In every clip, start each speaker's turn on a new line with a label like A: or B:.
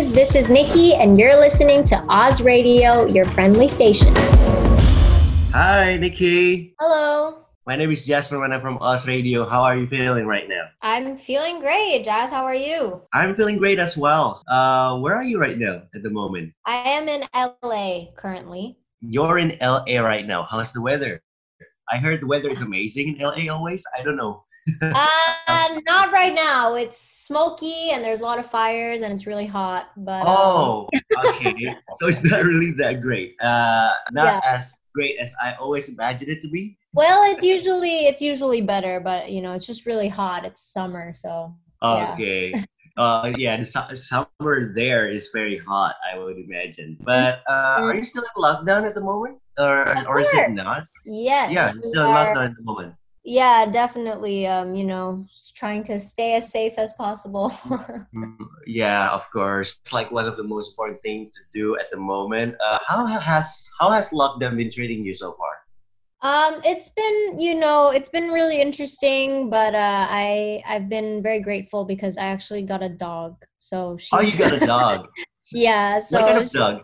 A: listeners. This is Nikki, and you're listening to Oz Radio, your friendly station.
B: Hi, Nikki.
A: Hello.
B: My name is Jasper and I'm from Oz Radio. How are you feeling right now?
A: I'm feeling great. Jazz, how are you?
B: I'm feeling great as well. Uh, where are you right now at the moment?
A: I am in LA currently.
B: You're in LA right now. How's the weather? I heard the weather is amazing in LA always. I don't know.
A: uh, not right now. It's smoky and there's a lot of fires and it's really hot. But um,
B: oh, okay. so it's not really that great. Uh, not
A: Yeah.
B: as great as I always imagined it to be.
A: well, it's usually it's usually better. But you know, it's just really hot. It's summer, so Yeah.
B: Okay. Uh, yeah, the su- summer there is very hot, I would imagine. But uh, are you still in lockdown at the moment, or
A: Of
B: or is it not?
A: yes.
B: Yeah, still in lockdown at the moment.
A: Yeah, definitely. Um, you know, trying to stay as safe as possible.
B: Mm, Yeah, of course. It's like one of the most important things to do at the moment. Uh, how has how has lockdown been treating you so far?
A: Um, it's been, you know, it's been really interesting, but uh, I I've been very grateful because I actually got a dog. So she's
B: Oh, you got a dog.
A: yeah. So
B: what kind of
A: she-
B: dog?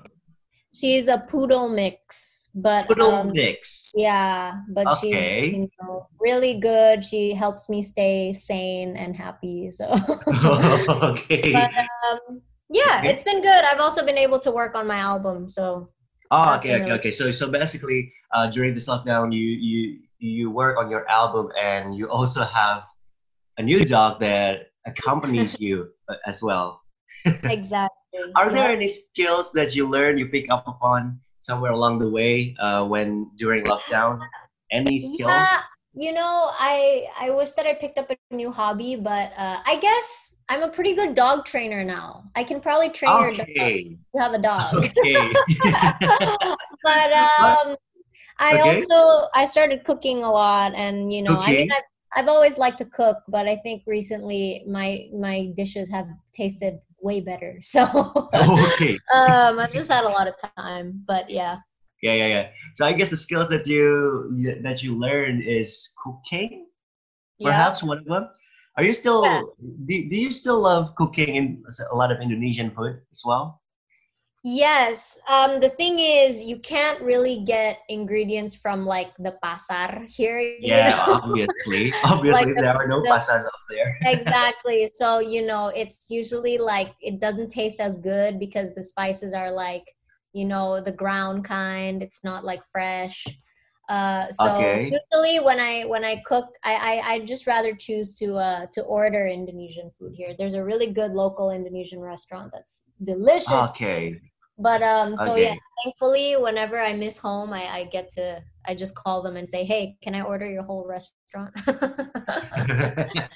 A: She's a poodle mix, but
B: Poodle
A: um,
B: mix.
A: yeah, but
B: Okay.
A: she's you know really good. She helps me stay sane and happy. So,
B: okay.
A: but um, yeah,
B: Okay.
A: it's been good. I've also been able to work on my album. So
B: Oh, okay, okay,
A: really-
B: okay. So, so basically, uh, during this lockdown, you you you work on your album, and you also have a new dog that accompanies you uh, as well.
A: exactly.
B: Are there any skills that you learn, you pick up upon somewhere along the way uh, when during lockdown? Any skill?
A: Yeah, you know, I I wish that I picked up a new hobby, but uh, I guess I'm a pretty good dog trainer now. I can probably train your dog.
B: Okay.
A: You have a dog.
B: Okay.
A: but um, I
B: Okay.
A: also I started cooking a lot, and you know, I mean, I've, I've always liked to cook, but I think recently my my dishes have tasted way better. So
B: okay.
A: um, I've just had a lot of time, but yeah.
B: Yeah, yeah, yeah. So I guess the skills that you that you learn is cooking.
A: Yeah.
B: perhaps one of them. Are you still
A: Yeah.
B: do, do you still love cooking in a lot of Indonesian food as well?
A: Yes. Um, the thing is, you can't really get ingredients from like the pasar here.
B: Yeah,
A: know?
B: obviously. Obviously
A: the-
B: there are no
A: the-
B: pasars up there.
A: exactly. So, you know, it's usually like it doesn't taste as good because the spices are like, you know, the ground kind. It's not like fresh. Uh, so
B: Okay.
A: usually when I when I cook, I, I I just rather choose to uh to order Indonesian food here. There's a really good local Indonesian restaurant that's delicious.
B: Okay.
A: But um, so yeah, thankfully, whenever I miss home, I, I get to I just call them and say, "Hey, can I order your whole restaurant?"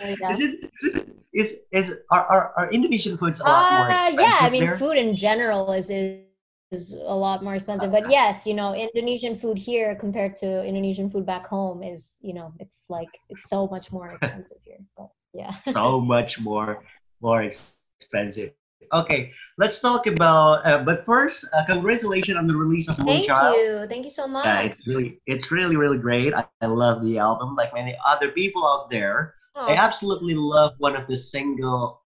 A: So, yeah.
B: is it is it is is are, are, are Indonesian foods a lot more
A: Uh,
B: expensive
A: yeah, I mean,
B: there?
A: food in general is, is is a lot more expensive. But yes, you know, Indonesian food here compared to Indonesian food back home is, you know, it's like it's so much more expensive here. But yeah.
B: so much more more ex- expensive. Okay, let's talk about. Uh, but first, uh, congratulations on the release of
A: Thank
B: Moonchild.
A: you. Thank you so much.
B: Yeah, it's really, it's really, really great. I, I love the album. Like many other people out there, I absolutely love one of the single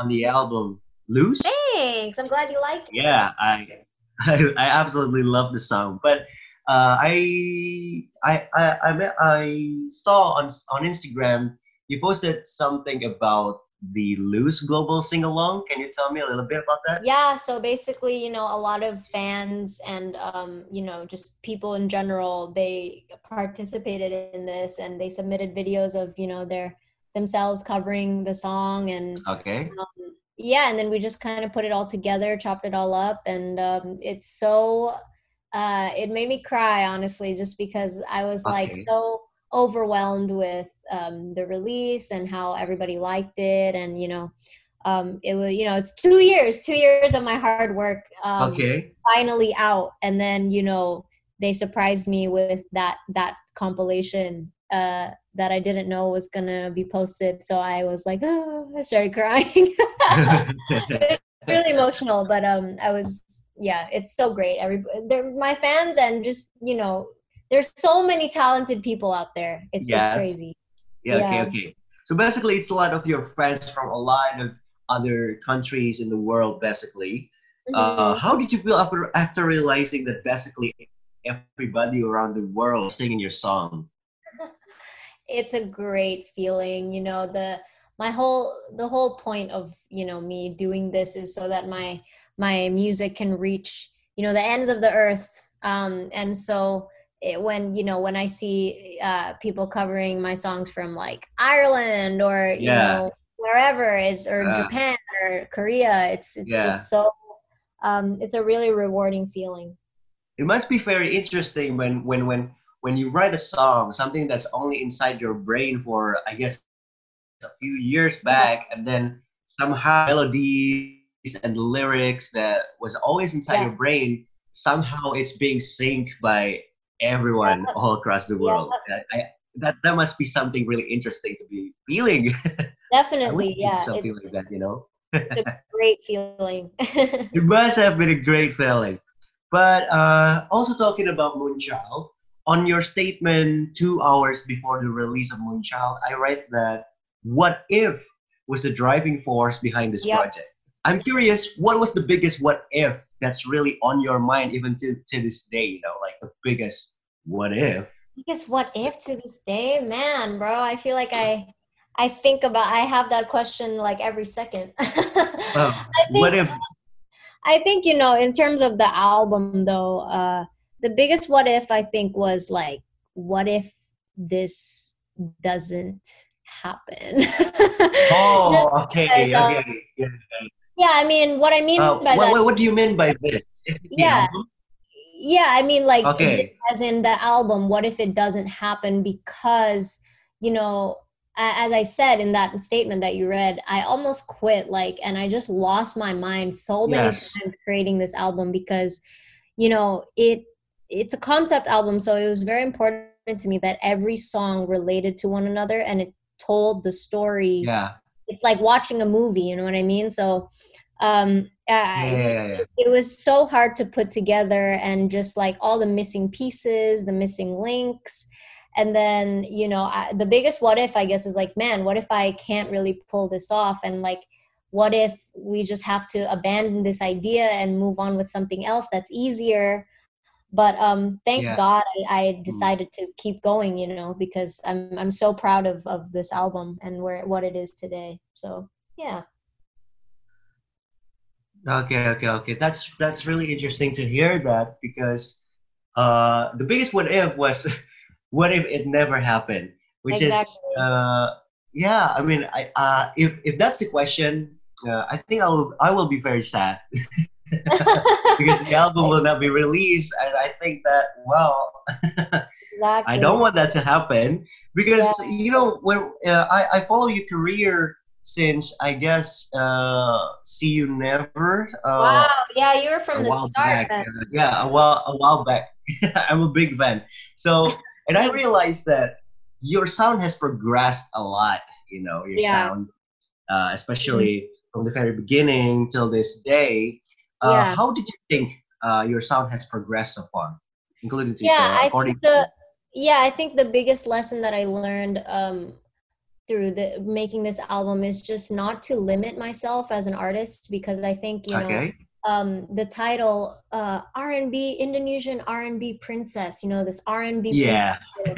B: on the album, "Lose."
A: thanks. I'm glad you like it.
B: Yeah, I, I, I absolutely love the song. But uh, I, I, I, I, I saw on on Instagram you posted something about the "Lose" global sing along. Can you tell me a little bit about that?
A: yeah so basically you know a lot of fans and um, you know just people in general they participated in this and they submitted videos of you know their themselves covering the song and
B: Okay.
A: um, yeah and then we just kind of put it all together chopped it all up and um, it's so uh, it made me cry honestly just because i was like so overwhelmed with um, the release and how everybody liked it and you know um, it was you know it's two years two years of my hard work um,
B: okay.
A: finally out. And then you know they surprised me with that that compilation uh that i didn't know was gonna be posted. So i was like oh i started crying. It's really emotional but um i was yeah it's so great. Every they're my fans and just you know there's so many talented people out there it's
B: Yes.
A: it's crazy
B: Yeah,
A: Yeah.
B: okay, okay. So basically, it's a lot of your friends from a lot of other countries in the world. Basically, mm-hmm. uh, how did you feel after after realizing that basically everybody around the world singing your song?
A: it's a great feeling. You know the my whole the whole point of you know me doing this is so that my my music can reach you know the ends of the earth um and so it, when you know when i see uh people covering my songs from like ireland or you yeah. know wherever is or yeah. japan or korea it's it's yeah. just so um it's a really rewarding feeling
B: it must be very interesting when when when when you write a song something that's only inside your brain for i guess a few years back and then somehow melodies and lyrics that was always inside your brain somehow it's being synced by everyone yeah. all across the world yeah. I, I, that that must be something really interesting to be feeling
A: definitely yeah
B: something like that you know
A: it's a great feeling
B: it must have been a great feeling but uh, also talking about moonchild on your statement two hours before the release of moonchild i write that what if was the driving force behind this yep. project. I'm curious, what was the biggest what if that's really on your mind even to, to this day, you know, like the biggest what if?
A: Biggest what if to this day? Man, bro, I feel like I I think about I have that question like every second.
B: oh, think, what if
A: I think, you know, in terms of the album though, uh the biggest what if I think was like, what if this doesn't happen.
B: oh, okay, okay. Um, yeah.
A: Yeah, I mean, what I mean uh, by
B: what,
A: that.
B: What do you mean by this?
A: Yeah. Yeah, I mean, like, okay. as in the album, what if it doesn't happen because, you know, as I said in that statement that you read, I almost quit, like, and I just lost my mind so many yes. times creating this album because, you know, it it's a concept album, so it was very important to me that every song related to one another and it told the story
B: yeah
A: it's like watching a movie you know what i mean? So um yeah, yeah, yeah, it was so hard to put together and just like all the missing pieces the missing links. And then you know I, the biggest what if i guess is like man what if i can't really pull this off? And like what if we just have to abandon this idea and move on with something else that's easier but um thank yeah. god I, I, mm. decided to keep going you know because i'm i'm so proud of of this album and where what it is today so yeah
B: okay okay okay that's that's really interesting to hear that because uh the biggest what if was what if it never happened which exactly. is uh yeah i mean i uh if if that's the question uh, i think i will i will be very sad because the album will not be released and i think that well exactly. i don't want that to happen because yeah. you know when uh, I, I follow your career since i guess uh, see you never
A: uh, wow yeah you were from the start back. Uh,
B: yeah a while a while back i'm a big fan so and i realized that your sound has progressed a lot you know your yeah. sound uh, especially mm-hmm. from the very beginning till this day uh, yeah. How did you think uh, your sound has progressed so far, including to,
A: yeah, uh, I think the yeah, I think the biggest lesson that I learned um, through the making this album is just not to limit myself as an artist because I think you okay. know um, the title uh, R&B Indonesian R&B princess, you know this R&B
B: yeah.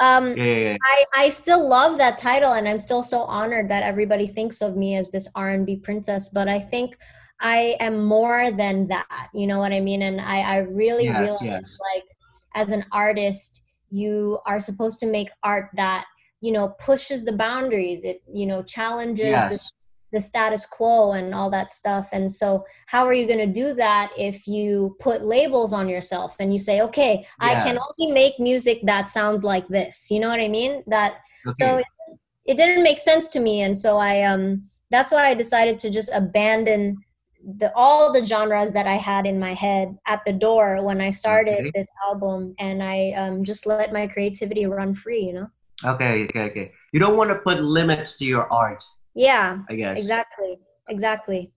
A: um, yeah, yeah, yeah, I, I still love that title and I'm still so honored that everybody thinks of me as this R&B princess but I think I am more than that. You know what I mean? And I, I really yes, realize yes. like as an artist, you are supposed to make art that, you know, pushes the boundaries. It, you know, challenges yes. the, the status quo and all that stuff. And so how are you going to do that if you put labels on yourself and you say, okay, I can only make music that sounds like this. You know what I mean? That, okay. so it, it didn't make sense to me. And so I, um, that's why I decided to just abandon the all the genres that I had in my head at the door when I started okay. this album, and I um, just let my creativity run free. You know.
B: Okay, okay, okay. You don't want to put limits to your art.
A: Yeah.
B: I guess.
A: Exactly. Exactly.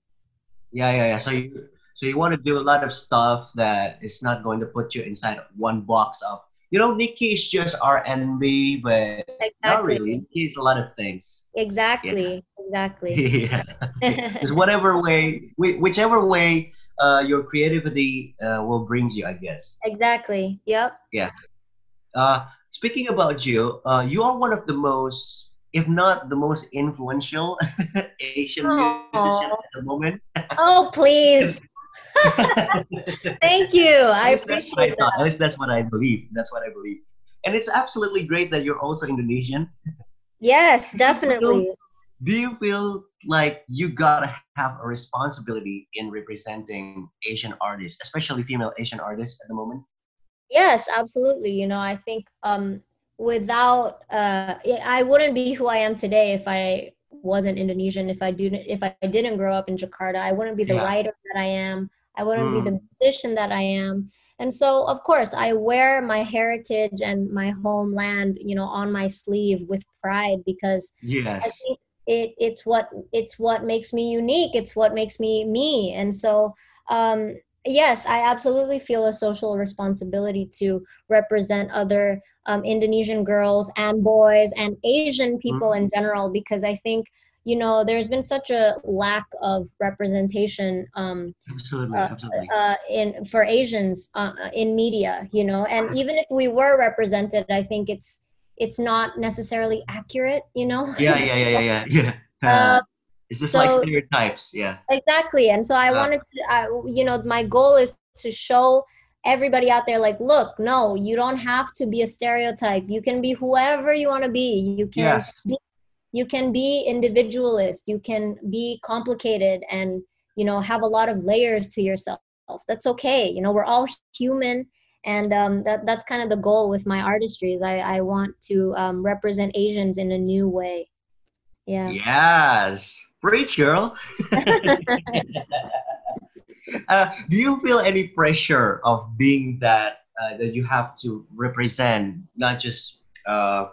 B: Yeah, yeah, yeah. So you so you want to do a lot of stuff that is not going to put you inside one box of you know, Nikki is just R and B, but
A: exactly.
B: not really. Nikki is a lot of things.
A: Exactly. Exactly.
B: yeah, it's whatever way, whichever way uh, your creativity uh, will brings you, I guess.
A: exactly. Yep. Yeah.
B: Uh, speaking about you, uh, you are one of the most, if not the most influential Asian musician at the moment.
A: Oh, please. Thank you. I
B: At least that's what I
A: appreciate
B: thought.
A: that.
B: At least that's what I believe. That's what I believe. And it's absolutely great that you're also Indonesian.
A: Yes, definitely.
B: Do you feel like you gotta have a responsibility in representing Asian artists, especially female Asian artists at the moment?
A: Yes, absolutely. You know, I think um, without uh, I wouldn't be who I am today if I wasn't Indonesian. If I didn't, if I didn't grow up in Jakarta, I wouldn't be the
B: Yeah.
A: writer that I am. I wouldn't be
B: Mm.
A: the musician that I am. And so, of course, I wear my heritage and my homeland, you know, on my sleeve with pride because I think it it's what it's what makes me unique. It's what makes me me. And so, um, yes, I absolutely feel a social responsibility to represent other um, Indonesian girls and boys and Asian people in general because I think you know there's been such a lack of representation um,
B: Absolutely.
A: uh,
B: Absolutely.
A: uh, in for Asians uh, in media, you know, and even if we were represented, I think it's it's not necessarily accurate, you know.
B: Yeah, yeah, yeah, yeah, yeah. yeah. Uh,
A: Uh,
B: it's just like stereotypes. Yeah.
A: exactly, and so I
B: Uh.
A: wanted to, I, you know, my goal is to show everybody out there, like, look, no, you don't have to be a stereotype. You can be whoever you want to be. You can
B: Yes.
A: be, you can be individualist. You can be complicated and you know have a lot of layers to yourself. That's okay. You know, we're all human. And um, that, that's kind of the goal with my artistry is I, I want to um, represent Asians in a new way. Yeah.
B: Yes. Preach, girl. uh, do you feel any pressure of being that uh, that you have to represent not just uh,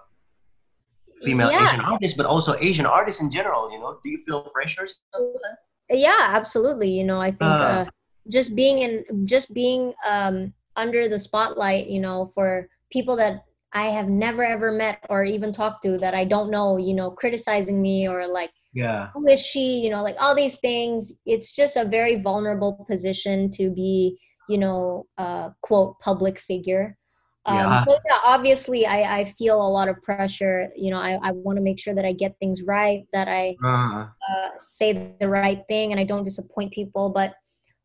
B: female
A: Yeah.
B: Asian artists, but also Asian artists in general? You know, do you feel pressure? sometimes?
A: yeah absolutely you know i think
B: Uh.
A: uh, just being in just being um under the spotlight you know for people that i have never ever met or even talked to that i don't know you know criticizing me or like
B: Yeah.
A: who is she you know like all these things it's just a very vulnerable position to be you know uh quote public figure um,
B: Yeah.
A: so yeah obviously i i feel a lot of pressure you know i, I want to make sure that i get things right that i
B: Uh,
A: uh, say the right thing and I don't disappoint people. But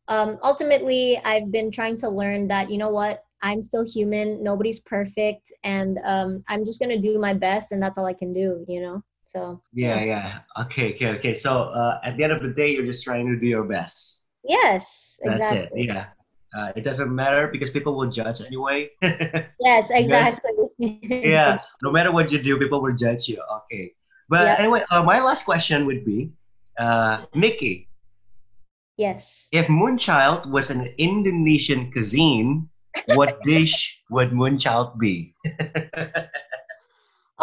A: um, ultimately, I've been trying to learn that, you know what, I'm still human. Nobody's perfect. And um, I'm just going to do my best. And that's all I can do, you know? So,
B: yeah, yeah. Okay, okay, okay. So uh, at the end of the day, you're just trying to do your best.
A: yes,
B: That's
A: exactly.
B: it. Yeah. Uh, it doesn't matter because people will judge anyway.
A: Yes, exactly.
B: yeah, no matter what you do, people will judge you. Okay. But
A: Yeah.
B: anyway, uh, my last question would be, uh, Nikki,
A: yes.
B: if Moonchild was an Indonesian cuisine, what dish would Moonchild be?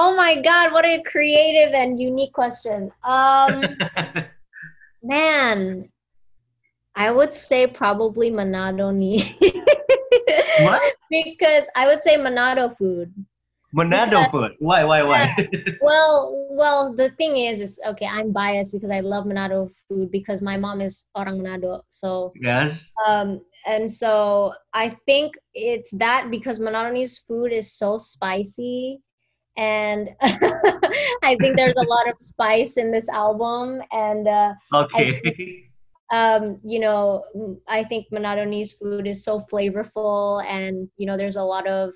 A: Oh my God, what a creative and unique question. Um, man, I would say probably Manado ni.
B: what?
A: because I would say Manado food.
B: Manado
A: Because-
B: food. Why? Why? Why?
A: Well, well, the thing is, is okay. I'm biased because I love Manado food because my mom is orang Manado. So,
B: yes.
A: um, and so I think it's that because Manado's food is so spicy, and I think there's a lot of spice in this album, and uh,
B: Okay.
A: um, you know, I think Manado's food is so flavorful, and you know, there's a lot of.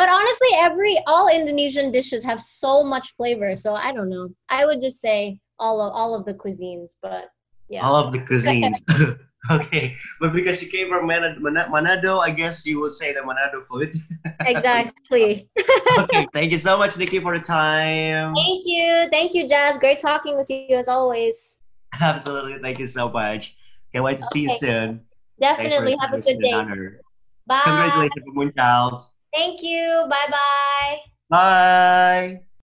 A: But honestly, every all Indonesian dishes have so much flavor. So I don't know. I would just say all of all of the cuisines, but yeah.
B: All of the cuisines. okay. But because you came from Manado, Manado, I guess you will say the Manado food.
A: exactly.
B: okay. Thank you so much, Nikki, for the time.
A: Thank you, thank you, Jazz. Great talking with you as always.
B: Absolutely. Thank you so much. Can't wait to see you soon.
A: Definitely have a good day.
B: honor.
A: Bye.
B: Congratulations, Moonchild.
A: Thank you. Bye bye.
B: Bye.